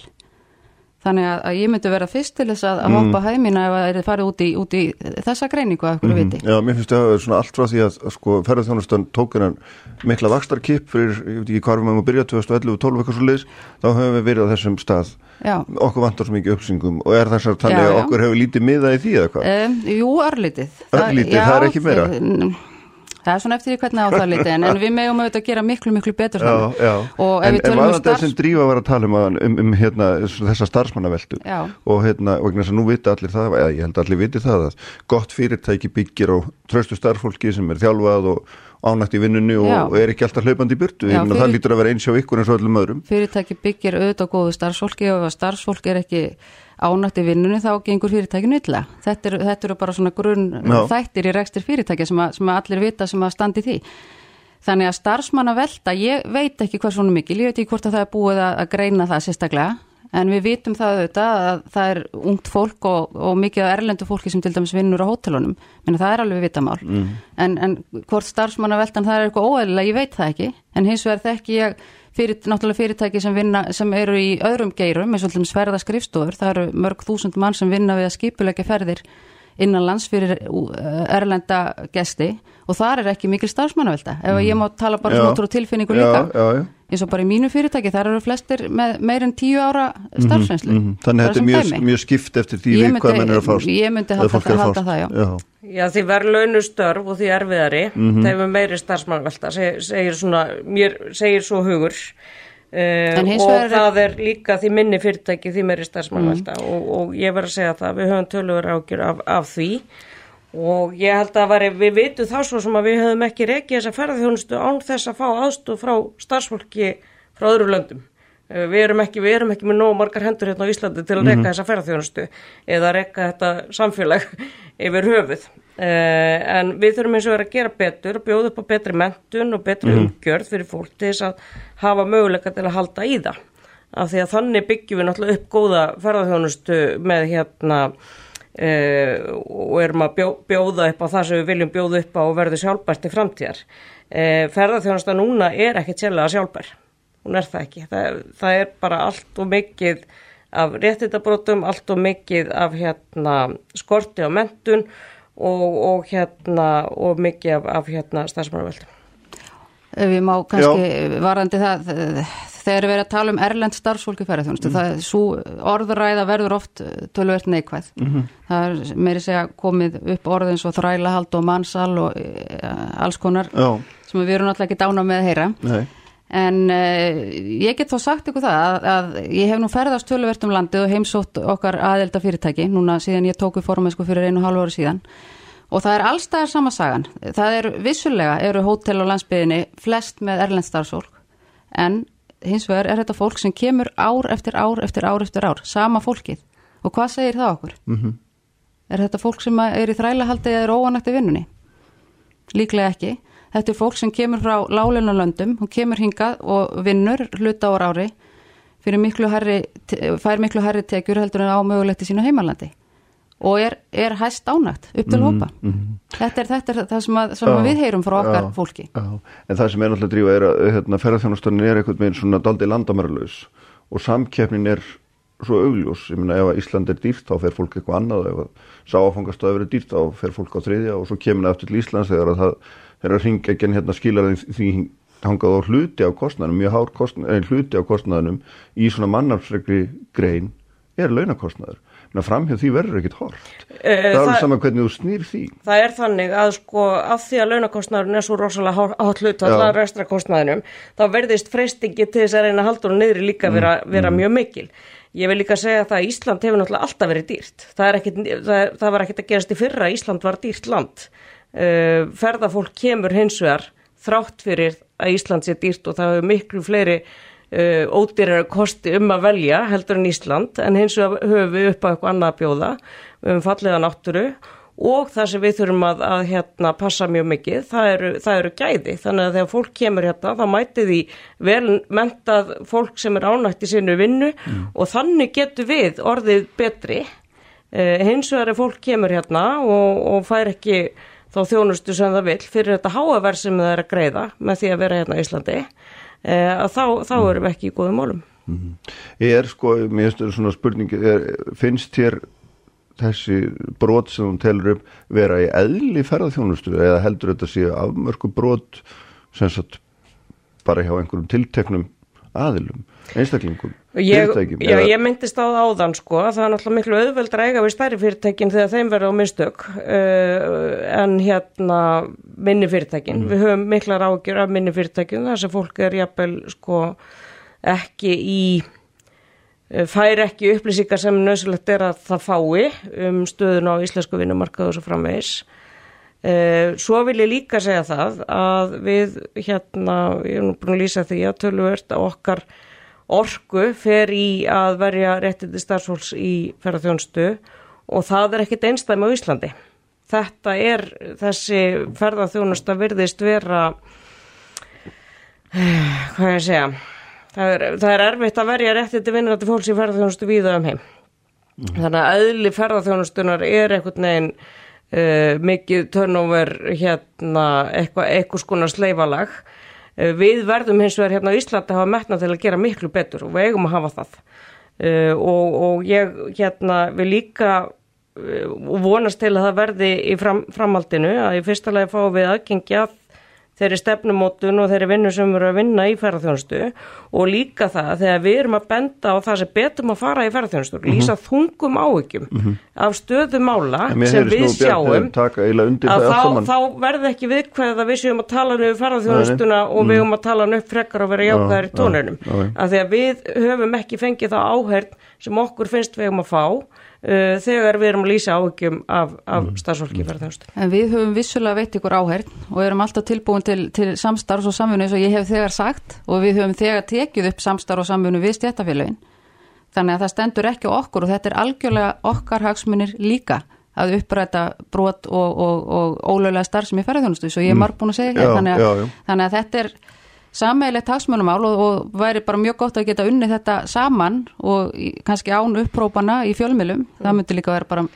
Þannig að, að ég myndi vera fyrst til þess að, að hoppa mm. hæmina ef það er farið út í, út í þessa greiningu af hverju mm. viti. Já, mér finnst það að svona allt frá því að, að sko ferðarþjónustan tókur hann mikla vakstarkipp fyrir, ég veit ekki hvað við máum að byrja 2011 og 12 eitthvað svo leiðis, þá höfum við verið á þessum stað. Já. Okkur vantar svo mikið uppsingum og er þess að þannig að okkur hefur lítið miða í því eða hvað? Um, jú, örlítið. Örlítið, það, það er ekki meira. Það er svona eftir því hvernig á það liti en, en við meðum auðvitað að gera miklu miklu betur já, já. og ef en, við tölum um starf... En var þetta sem drífa var að tala um, um, um hérna, þessa starfsmannaveldu og hérna, og þess að nú vita allir það, eða ég held allir viti það að gott fyrirtæki byggir á tröstu starffólki sem er þjálfað og ánægt í vinnunni og, og er ekki alltaf hlaupandi í burtu, já, fyrir... það lítur að vera eins hjá ykkur eins og öllum öðrum. Fyrirtæki byggir auðvitað góðu starfsfólki og starfsfólk er ekki ánætt í vinnunni þá gengur fyrirtækinu illa. Þetta eru er bara svona grunn no. þættir í rekstir fyrirtækja sem, að, sem að allir vita sem að standi því. Þannig að starfsmanna velta, ég veit ekki hvað svona mikil, ég veit ekki hvort að það er búið að, að greina það sérstaklega, en við vitum það auðvitað að það er ungt fólk og, og mikið erlendu fólki sem til dæmis vinnur á hótelunum, menn það er alveg vitamál, mm. en, en hvort starfsmanna veltan það er eitthvað óæðilega, ég veit það ekki, en hins vegar þekki ég fyrir, náttúrulega fyrirtæki sem, vinna, sem eru í öðrum geirum, eins og allum sverða skrifstofur, það eru mörg þúsund mann sem vinna við að skipulegja ferðir innan lands fyrir erlenda gesti og þar er ekki mikil starfsmannavelta ef mm. ég má tala bara úr tilfinningu líka já, já, já. Eins og bara í mínu fyrirtæki þar eru flestir með meir en tíu ára mhm, starfsveinslu mm -hmm. Þannig að þetta er mjög, mjög skipt eftir því við hvað menn er að fást Ég myndi halda, halda það, já Já, því verður launustörf og því erfiðari mm -hmm. þegar meiri starfsmannavelta segir, svona, mér segir svo hugur Uh, og er... það er líka því minni fyrirtæki því meiri starfsmannvelda mm. og, og ég verður að segja það, við höfum tölur ágjur af, af því og ég held að var, við vitum þá svo sem að við höfum ekki reikið þessa ferðarþjónustu án þess að fá aðstof frá starfsfólki frá öðru löndum uh, við erum ekki, við erum ekki með nóg margar hendur hérna á Íslandi til að reika mm. þessa ferðarþjónustu eða reika þetta samfélag yfir höfuð Uh, en við þurfum eins og verið að gera betur og bjóða upp á betri mentun og betri mm -hmm. umgjörð fyrir fólk til þess að hafa möguleika til að halda í það af því að þannig byggjum við náttúrulega upp góða ferðarþjónustu með hérna uh, og erum að bjó, bjóða upp á það sem við viljum bjóða upp á og verður sjálfbært í framtíðar uh, ferðarþjónusta núna er ekki tjælega sjálfbær hún er það ekki, það, það er bara allt og mikið af réttindabrótum, allt og mikið af hérna skorti á mentun og, og hérna og mikið af, af hérna stafsmannavöldum. Við má kannski Já. varandi það þegar við erum að tala um erlend starfsfólki ferðarþjónustu, mm. það er svo orðuræða verður oft tölvert neikvæð mm -hmm. það er meiri segja komið upp orðins og þrælahald og mannsal og uh, alls konar Já. sem við erum alltaf ekki dána með að heyra Nei. en uh, ég get þó sagt ykkur það að, að ég hef nú ferðast tölvert um landið og heimsótt okkar aðelda fyrirtæki núna síðan ég tóku formesku fyrir einu og hálfu ári síðan Og það er allstaðar samasagan. Það er vissulega, eru hótel á landsbygðinni flest með erlendstarfsfólk en hins vegar er þetta fólk sem kemur ár eftir ár eftir ár eftir ár, sama fólkið. Og hvað segir það okkur? Mm -hmm. Er þetta fólk sem er í þrælahaldi eða er óanægt í vinnunni? Líklega ekki. Þetta er fólk sem kemur frá lálunarlöndum, hún kemur hingað og vinnur hluta ára ári fyrir miklu herri, fær miklu herri tekjur heldur en ámögulegt í sínu heimalandi og er, er hæst ánægt upp til hópa. mm. -hmm. þetta, er, þetta er það sem, að, sem já, við heyrum frá okkar já, fólki. já. En það sem er náttúrulega drífa er að hérna, ferðarþjónastöndin er eitthvað með svona daldi landamæralaus og samkeppnin er svo augljós, ég meina ef að Ísland er dýrt þá fer fólk eitthvað annað, ef að sáfangastöður er dýrt þá fer fólk á þriðja og svo kemur það eftir til Íslands þegar að það er að ringa ekki hérna skilar því hangað á hluti á kostnæðanum, mjög hár á kostnæðanum í svona mannarfsregli grein er launakostnæður framhjá því verður ekkit hort uh, það er alveg saman hvernig þú snýr því. Það er þannig að sko af því að launakostnæðurinn er svo rosalega hátt hlut allar rekstrakostnæðinum þá verðist freystingi til þess að reyna haldur og niðri líka mm, vera, vera mm. mjög mikil. Ég vil líka segja það að Ísland hefur náttúrulega alltaf verið dýrt. Það, ekkit, það, það var ekkit að gerast í fyrra. Ísland var dýrt land. Uh, ferðafólk kemur hins vegar þrátt fyrir að Ísland sé dýrt og það hefur miklu fleiri uh, ódýrar kosti um að velja heldur en Ísland en hins vegar höfum við upp á eitthvað annað að bjóða við höfum fallega náttúru og það sem við þurfum að, að hérna, passa mjög mikið, það eru, það eru gæði þannig að þegar fólk kemur hérna þá mæti því vel mentað fólk sem er ánægt í sinu vinnu mm. og þannig getur við orðið betri uh, hins vegar er fólk kemur hérna og, og fær ekki þá þjónustu sem það vil fyrir þetta háaverð sem það er að greiða með því að vera hérna í Íslandi Eh, að þá, þá mm. erum við ekki í góðum málum. Ég er sko, mér finnst þetta svona spurningi, er, finnst þér þessi brot sem hún telur upp vera í eðli ferðarþjónustu eða heldur þetta sé afmörku brot sem sagt bara hjá einhverjum tilteknum aðilum, einstaklingum ég, Já, ég myndist á það áðan sko að það er náttúrulega miklu auðveldra eiga við stærri fyrirtækin þegar þeim verður á mistök uh, en hérna minni fyrirtækin, mm. við höfum miklar ágjur af minni fyrirtækin þar sem fólk er jafnvel sko ekki í uh, fær ekki upplýsingar sem nöðsulegt er að það fái um stöðun á íslensku vinnumarkaðu svo framvegis uh, svo vil ég líka segja það að við hérna, ég er nú búin að lýsa því að tölvöld að okkar orgu fer í að verja réttindi starfsfólks í ferðarþjónstu og það er ekkit einstæmi á Íslandi. Þetta er þessi ferðarþjónusta virðist vera, hvað er að segja, það er, það er erfitt að verja réttindi vinnandi fólks í ferðarþjónustu víða um heim. Mm. Þannig að aðli ferðarþjónustunar er eitthvað neginn uh, mikið turnover hérna eitthvað, eitthvað skonar sleifalag Eh, við verðum hins vegar hérna á Íslandi að hafa metna til að gera miklu betur og við eigum að hafa það. Uh, og, og ég hérna vil líka og vonast til að það verði í fram, framhaldinu að í fyrsta lagi fáum við aðgengja þeirri stefnumótun og þeirri vinnu sem erum að vinna í ferðarþjónustu og líka það þegar við erum að benda á það sem betum að fara í ferðarþjónustu mm -hmm. lýsa þungum áhyggjum mm -hmm. af stöðumála sem við sjáum að þá, þá verði ekki viðkvæðið að við séum að tala um ferðarþjónustuna og við erum að tala um upp frekar og vera jákvæðir í tónunum að því að við höfum ekki fengið þá áhærd sem okkur finnst við um að fá uh, þegar við erum að lýsa áhugjum af, af mm. starfsfólki ferðarþjónustu. En við höfum vissulega veit ykkur áhærn og erum alltaf tilbúin til, til samstarfs og samfunni eins og ég hef þegar sagt og við höfum þegar tekið upp samstarf og samfunni við stjættafélagin. Þannig að það stendur ekki okkur og þetta er algjörlega okkar hagsmunir líka að uppræta brot og, og, og ólögulega starf sem er ferðarþjónustu, svo ég er mm. marg búin að segja ekki, þannig, þannig að þetta er sammeilegt hagsmönumál og, og væri bara mjög gott að geta unni þetta saman og í, kannski án upprópana í fjölmilum, það myndi líka vera bara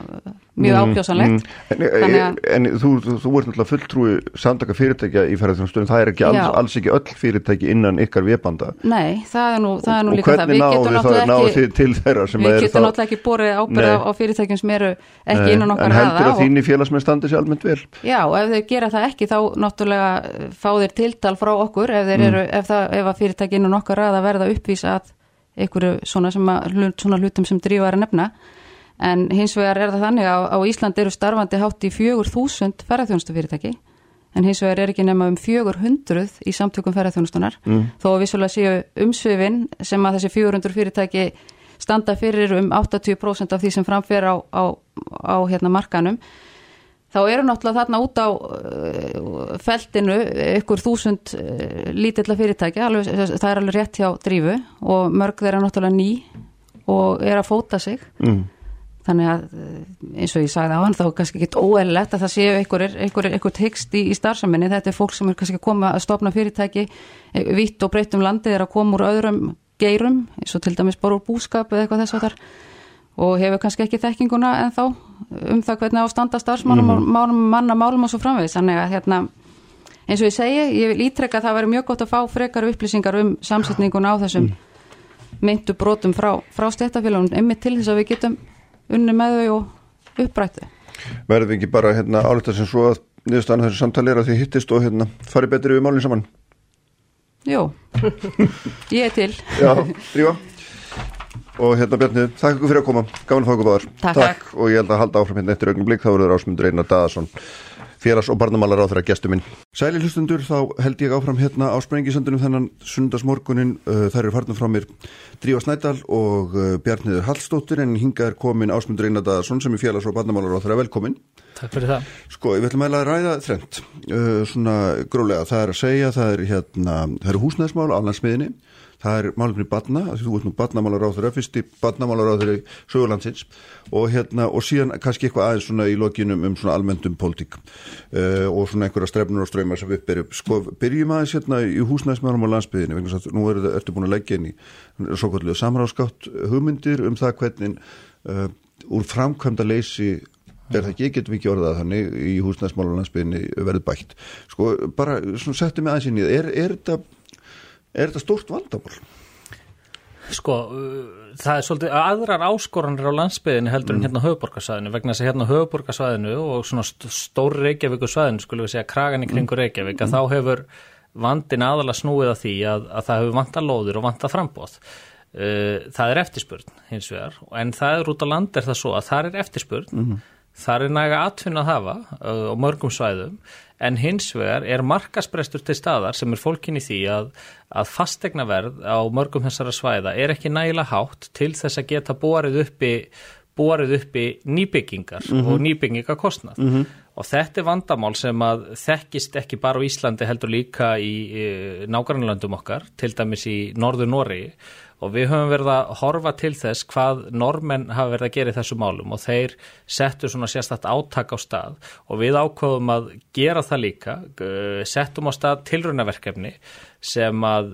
mjög mm, ákjósanlegt mm, En, en, en þú, þú, þú ert náttúrulega fulltrúi samtaka fyrirtækja í ferðarþjónastunum það er ekki alls, alls ekki öll fyrirtæki innan ykkar viðbanda Nei, það er nú, það er nú líka það. Við getum náttúrulega ekki borðið ábyrða á fyrirtækjum sem eru ekki nei, innan okkar En heldur að þínni félagsmenn standi sér almennt vel? Já, og ef þeir gera það ekki þá náttúrulega fá þeir tiltal frá okkur ef, mm. eru, ef, það, ef að fyrirtæki innan okkar að verða uppvísa að einhverju svona, svona hlutum sem drífa er að nefna en hins vegar er það þannig að á Ísland eru starfandi hátt í fjögur þúsund ferðarþjónustufyrirtæki en hins vegar er ekki nema um fjögur hundruð í samtökum ferðarþjónustunar mm. þó að vissulega séu umsvifin sem að þessi 400 fyrirtæki standa fyrir um 80% af því sem framfer á, á, á hérna markanum þá eru náttúrulega þarna út á uh, feldinu ykkur þúsund uh, lítilla fyrirtæki, alveg, það er alveg rétt hjá drífu og mörg þeirra náttúrulega ný og er að fóta sig. Mm þannig að eh, eins og ég sagði á hann þá er kannski ekki óeðlegt að það séu einhver, tekst í, í starfsaminni þetta er fólk sem er kannski að koma að stopna fyrirtæki eh, vitt og breytum landið er að koma úr öðrum geirum eins og til dæmis bara úr búskap eða eitthvað þess að þar og hefur kannski ekki þekkinguna en þá um það hvernig ástanda starfsmannum mm -hmm. manna málum og svo framvegis þannig að hérna eins og ég segi, ég vil ítrekka að það veri mjög gott að fá frekar upplýsingar um samsetninguna á þessum mm. myndu brotum frá, frá stéttafélagunum, einmitt til þess að við getum unni með þau og upprættu. Verður við ekki bara hérna, álita sem svo að niðurstaðan þessu samtali er að þið hittist og hérna, farið betri við málinn saman? Jó, ég er til. Já, Drífa. Og hérna Bjarni, þakk ykkur fyrir að koma. Gaman að fá ykkur báðar. Takk. Takk. Og ég held að halda áfram hérna eftir augnum blik, þá verður ásmundur Einar Daðarsson félags- og barnamálar á þeirra gestur minn. Sæli hlustundur, þá held ég áfram hérna á sprengisöndunum þennan sundarsmorgunin. Uh, þær eru farnum frá mér Drífa Snædal og uh, Bjarniður Hallstóttir en hinga er komin ásmundur Einadarsson sem er félags- og barnamálar á þeirra velkomin. Takk fyrir það. Sko, ég vil meðlega ræða þrent, uh, svona grólega. Það er að segja, það er hérna, það eru húsnæðismál á landsmiðinni það er málumni badna, þú ert nú badnamálar á þeirra, fyrsti badnamálar á þeirra í sögurlandsins og hérna og síðan kannski eitthvað aðeins svona í lokinum um svona almenntum pólitík uh, og svona einhverja strefnur og ströymar sem við byrjum. Sko, byrjum aðeins hérna í húsnæðismálum á landsbyðinu, vegna að nú er, ertu búin að leggja inn í svo kvöldlega samráðskátt hugmyndir um það hvernig uh, úr framkvæmda leysi er það ekki, getum við ekki orðað þannig í húsnæðismálu landsbyðinni verið bætt. Sko, bara svona settum við aðeins inn í það, er, er þetta er þetta stórt vandamál? Sko, uh, það er svolítið aðrar áskoranir á landsbyðinu heldur mm. en hérna höfuborgarsvæðinu vegna þess að hérna höfuborgarsvæðinu og svona stóri Reykjavíkusvæðinu, skulum við segja kragan í kringu mm. Reykjavík, að mm. þá hefur vandin aðala snúið að því að, að það hefur vanta lóðir og vanta frambóð. Uh, það er eftirspurn hins vegar, en það er út á land er það svo að það er eftirspurn, mm. það er næga atfinn að hafa uh, á mörgum svæðum en hins vegar er markasprestur til staðar sem er fólkin í því að, að fastegnaverð á mörgum þessara svæða er ekki nægilega hátt til þess að geta borið uppi, borið uppi nýbyggingar mm -hmm. og nýbyggingakostnað mm -hmm. og þetta er vandamál sem að þekkist ekki bara á Íslandi heldur líka í, í nágrannlandum okkar, til dæmis í Norður Nóri og við höfum verið að horfa til þess hvað normenn hafa verið að gera í þessu málum og þeir settu svona sérstætt áttak á stað og við ákváðum að gera það líka, settum á stað tilrunaverkefni sem að,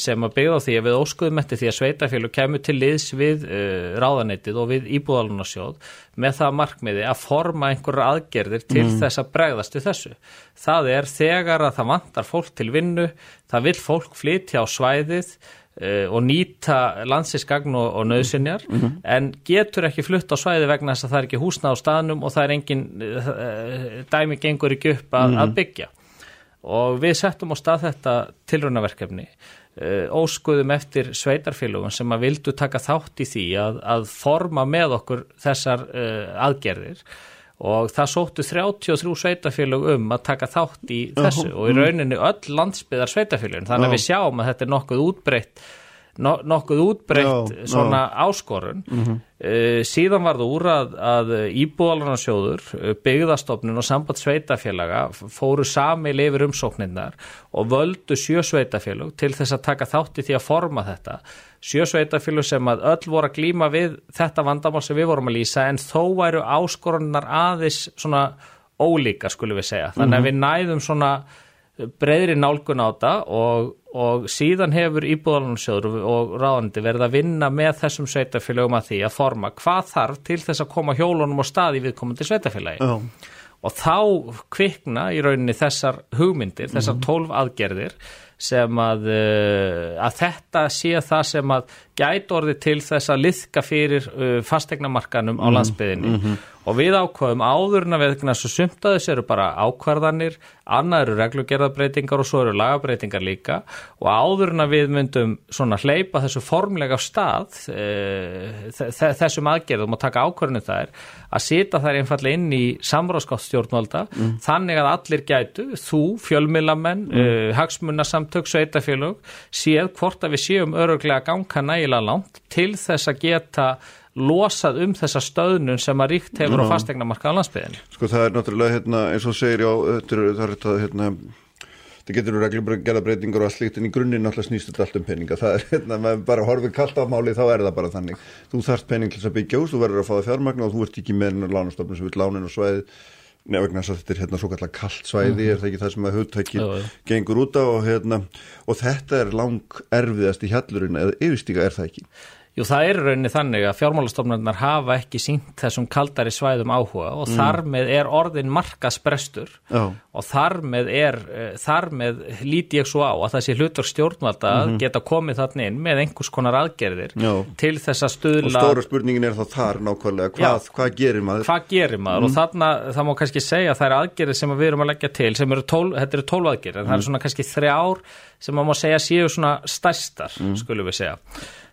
sem að byggja á því að við óskuðum eftir því að sveitafélag kemur til liðs við uh, ráðanettið og við íbúðalunarsjóð með það markmiði að forma einhverja aðgerðir til mm. þess að bregðast við þessu. Það er þegar að það vantar fólk til vinnu, það vil fólk flytja á svæðið og nýta landsinsgagn og, og nöðsynjar mm -hmm. en getur ekki flutt á svæði vegna þess að það er ekki húsna á staðnum og það er engin uh, dæmi gengur ekki upp að, mm -hmm. að byggja og við settum á stað þetta tilrönaverkefni óskuðum eftir sveitarfélögum sem að vildu taka þátt í því að, að forma með okkur þessar aðgerðir og það sóttu 33 sveitafélög um að taka þátt í þessu uh -huh. og í rauninni öll landsbyðar sveitafélögum þannig að við sjáum að þetta er nokkuð útbreytt no, nokkuð útbreytt já, svona já. áskorun uh -huh. uh, síðan var það úr að, að íbúðalanarsjóður, uh, byggðastofnun og samband sveitafélaga fóru sami lifir umsóknirnar og völdu sjö sveitafélag til þess að taka þátti því að forma þetta sjö sveitafélag sem að öll voru að glýma við þetta vandamál sem við vorum að lýsa en þó væru áskorunar aðis svona ólíka skulum við segja, þannig að mhm. við næðum svona breyðri nálgun á þetta og og síðan hefur íbúðalansjóður og ráðandi verið að vinna með þessum sveitafélagum að því að forma hvað þarf til þess að koma hjólunum á stað í viðkomandi sveitafélagi oh. og þá kvikna í rauninni þessar hugmyndir, þessar mhm. tólf aðgerðir sem að, uh, að þetta sé það sem að gæt orði til þess að liðka fyrir uh, fastegnamarkanum á mhm. landsbyðinni mm -hmm. og við ákvaðum áðurna við þess að sumtaðis eru bara ákvarðanir annað eru reglugerðabreitingar og svo eru lagabreitingar líka og áðurna við myndum svona hleypa þessu formlega stað uh, þessum aðgerðum og taka ákvarðinu þær að sita þær einfallega inn í samráðskáttstjórnvalda mm. þannig að allir gætu, þú, fjölmilamenn mm. hagsmunarsamtök, sveitafélög séð hvort að við séum öruglega gangka nægilega nægilega langt til þess að geta losað um þessa stöðnun sem að ríkt hefur á fastegna markaða landsbyðin. Sko það er náttúrulega hérna, eins og segir já, það er þetta hérna, það getur verið reglum gerða breytingar og allt slíkt en í grunninn náttúrulega snýst þetta allt um peninga. Það er hérna, maður bara horfið kallt á máli þá er það bara þannig. Þú þarft pening til þess að byggja ús, þú verður að fá það fjármagna og þú ert ekki með lánastofnum sem vil lánin og svæði Þess að þetta er hérna svo kallar kallt svæði, mm er það ekki það sem að hugtækið gengur út á og, hérna, og þetta er lang erfiðast í hjallurinn eða yfirstíka er það ekki? Jú, það er rauninni þannig að fjármálastofnarnar hafa ekki sínt þessum kaldari svæðum áhuga og mm. þar með er orðin markasbrestur oh. og þar með er, uh, þar með líti ég svo á að það sé hlutur stjórnvalda mm -hmm. geta komið þarna inn með einhvers konar aðgerðir Já. til þess að stuðla... Og stóra spurningin er þá þar nákvæmlega, hvað, hvað gerir maður? Hvað gerir maður mm. og þarna, það má kannski segja að það er aðgerðir sem við erum að leggja til sem eru tól, þetta eru tólv aðgerðir, það eru mm. svona kannski þrjár sem maður má segja séu svona stærstar, mm. skulum við segja.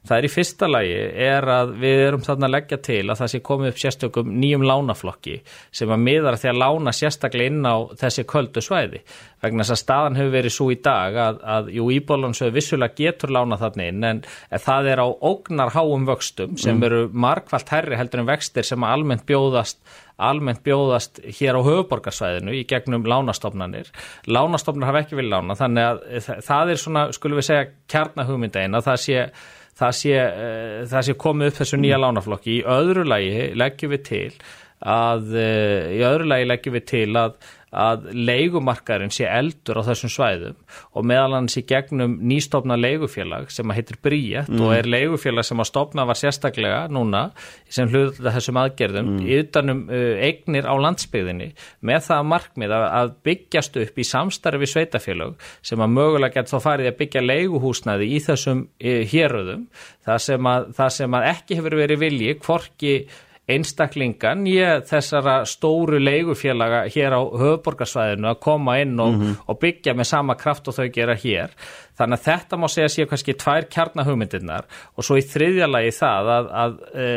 Það er í fyrsta lagi er að við erum þarna að leggja til að það sé komið upp sérstökum nýjum lánaflokki sem að miðara því að lána sérstaklega inn á þessi köldu svæði vegna þess að staðan hefur verið svo í dag að, að jú íbólansöðu vissulega getur lána þarna inn en það er á ógnar háum vöxtum sem mm. eru markvallt herri heldur en vextir sem almennt bjóðast almennt bjóðast hér á höfuborgarsvæðinu í gegnum lánastofnanir. Lánastofnir hafa ekki vilja lána þannig að það er svona, skulum við segja, kjarnahugmynda að það sé það sé, uh, það sé komið upp þessu nýja lánaflokki. Í öðru lagi leggjum við til að, uh, í öðru lagi leggjum við til að að leigumarkaðurinn sé eldur á þessum svæðum og meðal hans í gegnum nýstofna leigufélag sem að heitir Bríett mm. og er leigufélag sem að stopna var sérstaklega núna sem hluta þessum aðgerðum mm. utanum uh, eignir á landsbyðinni með það markmið að, að byggjast upp í samstarfi sveitafélag sem að mögulega gett þá farið að byggja leiguhúsnaði í þessum uh, héröðum það sem, að, það sem að ekki hefur verið vilji hvorki einstaklingan ég þessara stóru leigufélaga hér á höfuborgarsvæðinu að koma inn og, mm -hmm. og byggja með sama kraft og þau gera hér Þannig að þetta má segja séu kannski tvær kjarnahugmyndirnar og svo í þriðja lagi það að, að e,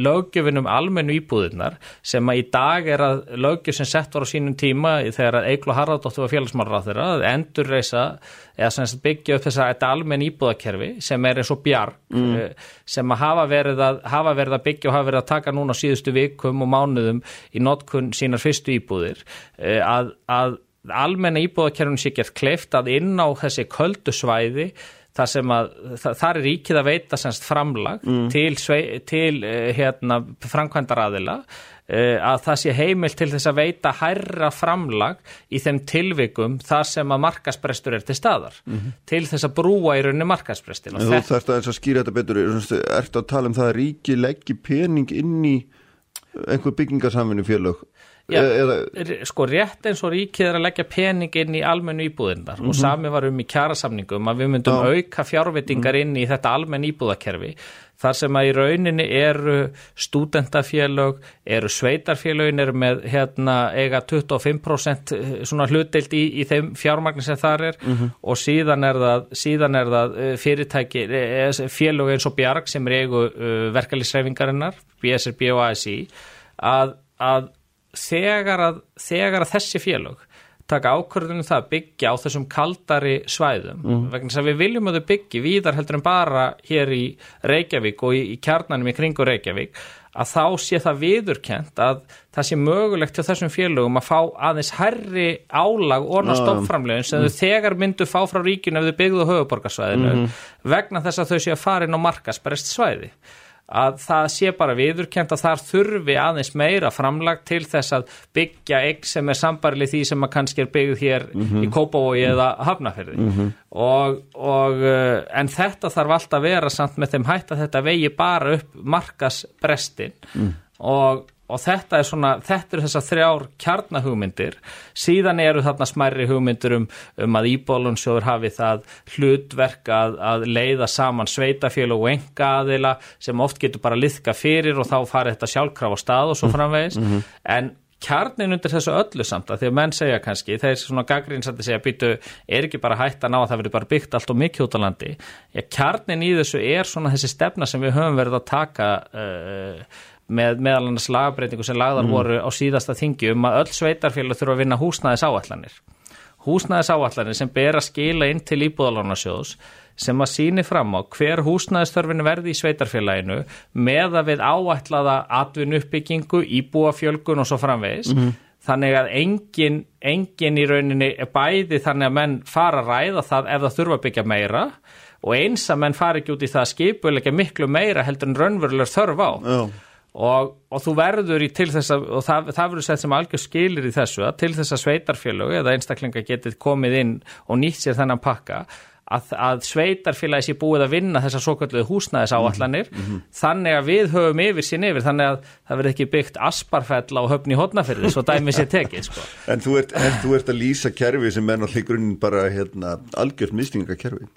lögjöfinum almennu íbúðirnar sem að í dag er að lögjöf sem sett var á sínum tíma þegar að Eiklo Haraldóttur var félagsmálur á þeirra að endur reysa eða sem byggja upp þess að þetta almenn íbúðakerfi sem er eins og bjarg mm. e, sem að hafa verið að, hafa verið að byggja og hafa verið að taka núna síðustu vikum og mánuðum í notkun sínar fyrstu íbúðir e, að, að almenna íbúðakerfun sé gert kleift að inn á þessi köldu svæði þar sem að, þar er ríkið að veita semst framlag mm. til, til uh, hérna framkvæmdaraðila að það sé heimil til þess að veita hærra framlag í þeim tilvikum þar sem að markasprestur er til staðar mm -hmm. til þess að brúa í rauninni markasprestin. Þú þarfst að að skýra þetta betur, ert að tala um það að ríkið leggji pening inn í einhver byggingarsamfunni félög Já, eða... sko rétt eins og ríkið er að leggja pening inn í almennu íbúðindar mm -hmm. og mhm. sami var um í kjærasamningum að við myndum Já. auka fjárvitingar -hmm. inn í þetta almenn íbúðakerfi þar sem að í rauninni eru stúdentafélög, eru sveitarfélögin, eru með hérna eiga 25% eh, svona hlutdeilt í, í þeim fjármagnir sem þar er mm -hmm. og síðan er það, síðan er það eh, fyrirtæki, eh, félög eins og Bjarg sem er eigu verkefliðsreifingarinnar, BSRB og ASI að, að þegar að, þegar að þessi félög taka ákvörðunum það að byggja á þessum kaldari svæðum mm. vegna þess að við viljum að þau byggja víðar heldur en bara hér í Reykjavík og í, í kjarnanum í kringu Reykjavík að þá sé það viðurkent að það sé mögulegt til þessum félögum að fá aðeins herri álag orna stoppframlegin sem mm. þau þegar myndu fá frá ríkinu ef þau byggðu höfuborgarsvæðinu mm. vegna þess að þau sé að fara inn á markasberest svæði að það sé bara viðurkent að þar þurfi aðeins meira framlag til þess að byggja egg sem er sambarlið því sem að kannski er byggð hér mm -hmm. í Kópavói eða Hafnafjörði mm -hmm. og, og eh, en þetta þarf alltaf að vera samt með þeim hætt að þetta vegi bara upp markasbrestin mm. og og þetta er svona, þetta eru þessar þrjár kjarnahugmyndir, síðan eru þarna smærri hugmyndir um, um að Íbólunsjóður hafi það hlutverk að, að leiða saman sveitafélag og enga aðila sem oft getur bara liðka fyrir og þá fari þetta sjálfkraf á stað og svo mm. framvegis, mm -hmm. en kjarnin undir þessu öllu samt að því að menn segja kannski, þeir svona gaggrínsandi segja býtu, er ekki bara hægt að ná að það verður bara byggt allt og mikið út á landi, já kjarnin í þessu er svona þessi stefna sem við höfum verið að taka uh, með meðal annars lagabreitingu sem lagðar mm. voru á síðasta þingi um að öll sveitarfélag þurfa að vinna húsnæðis áallanir. Húsnæðis áallanir sem ber að skila inn til íbúðalánasjóðs sem að síni fram á hver húsnæðistörfinu verði í sveitarfélaginu með að við áætlaða atvinnu uppbyggingu, íbúafjölgun og svo framvegis. Mm -hmm. Þannig að engin, engin í rauninni er bæði þannig að menn fara að ræða það ef það þurfa að byggja meira og eins að menn fari ekki út í það að skipulega miklu meira heldur en raunverulegur þörf á. Já og, og þú verður í til þess að, og það, það verður sett sem algjör skilir í þessu að til þess að sveitarfélög eða einstaklinga getið komið inn og nýtt sér þennan pakka að, að sveitarfélagi sé búið að vinna þessar svo kalluðu húsnæðis áallanir mm -hmm. þannig að við höfum yfir sín yfir þannig að það verður ekki byggt asparfell á höfni hodnafyrði svo dæmi sér tekið sko. En þú ert, en þú ert að lýsa kerfi sem er náttúrulega í grunninn bara hérna, algjörð mistingakerfi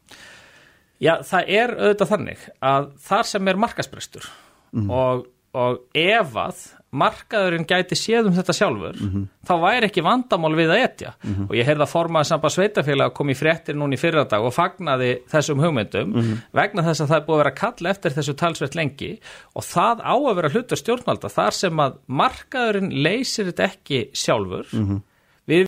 Já, það er auðvitað þannig að þar sem er markasbrestur mm -hmm. og og ef að markaðurinn gæti séð um þetta sjálfur mm -hmm. þá væri ekki vandamál við að etja mm -hmm. og ég heyrða formaði samband sveitafélag að koma í fréttir núni í fyrradag og fagnaði þessum hugmyndum mm -hmm. vegna þess að það er búið að vera kall eftir þessu talsveit lengi og það á að vera hlutur stjórnvalda þar sem að markaðurinn leysir þetta ekki sjálfur.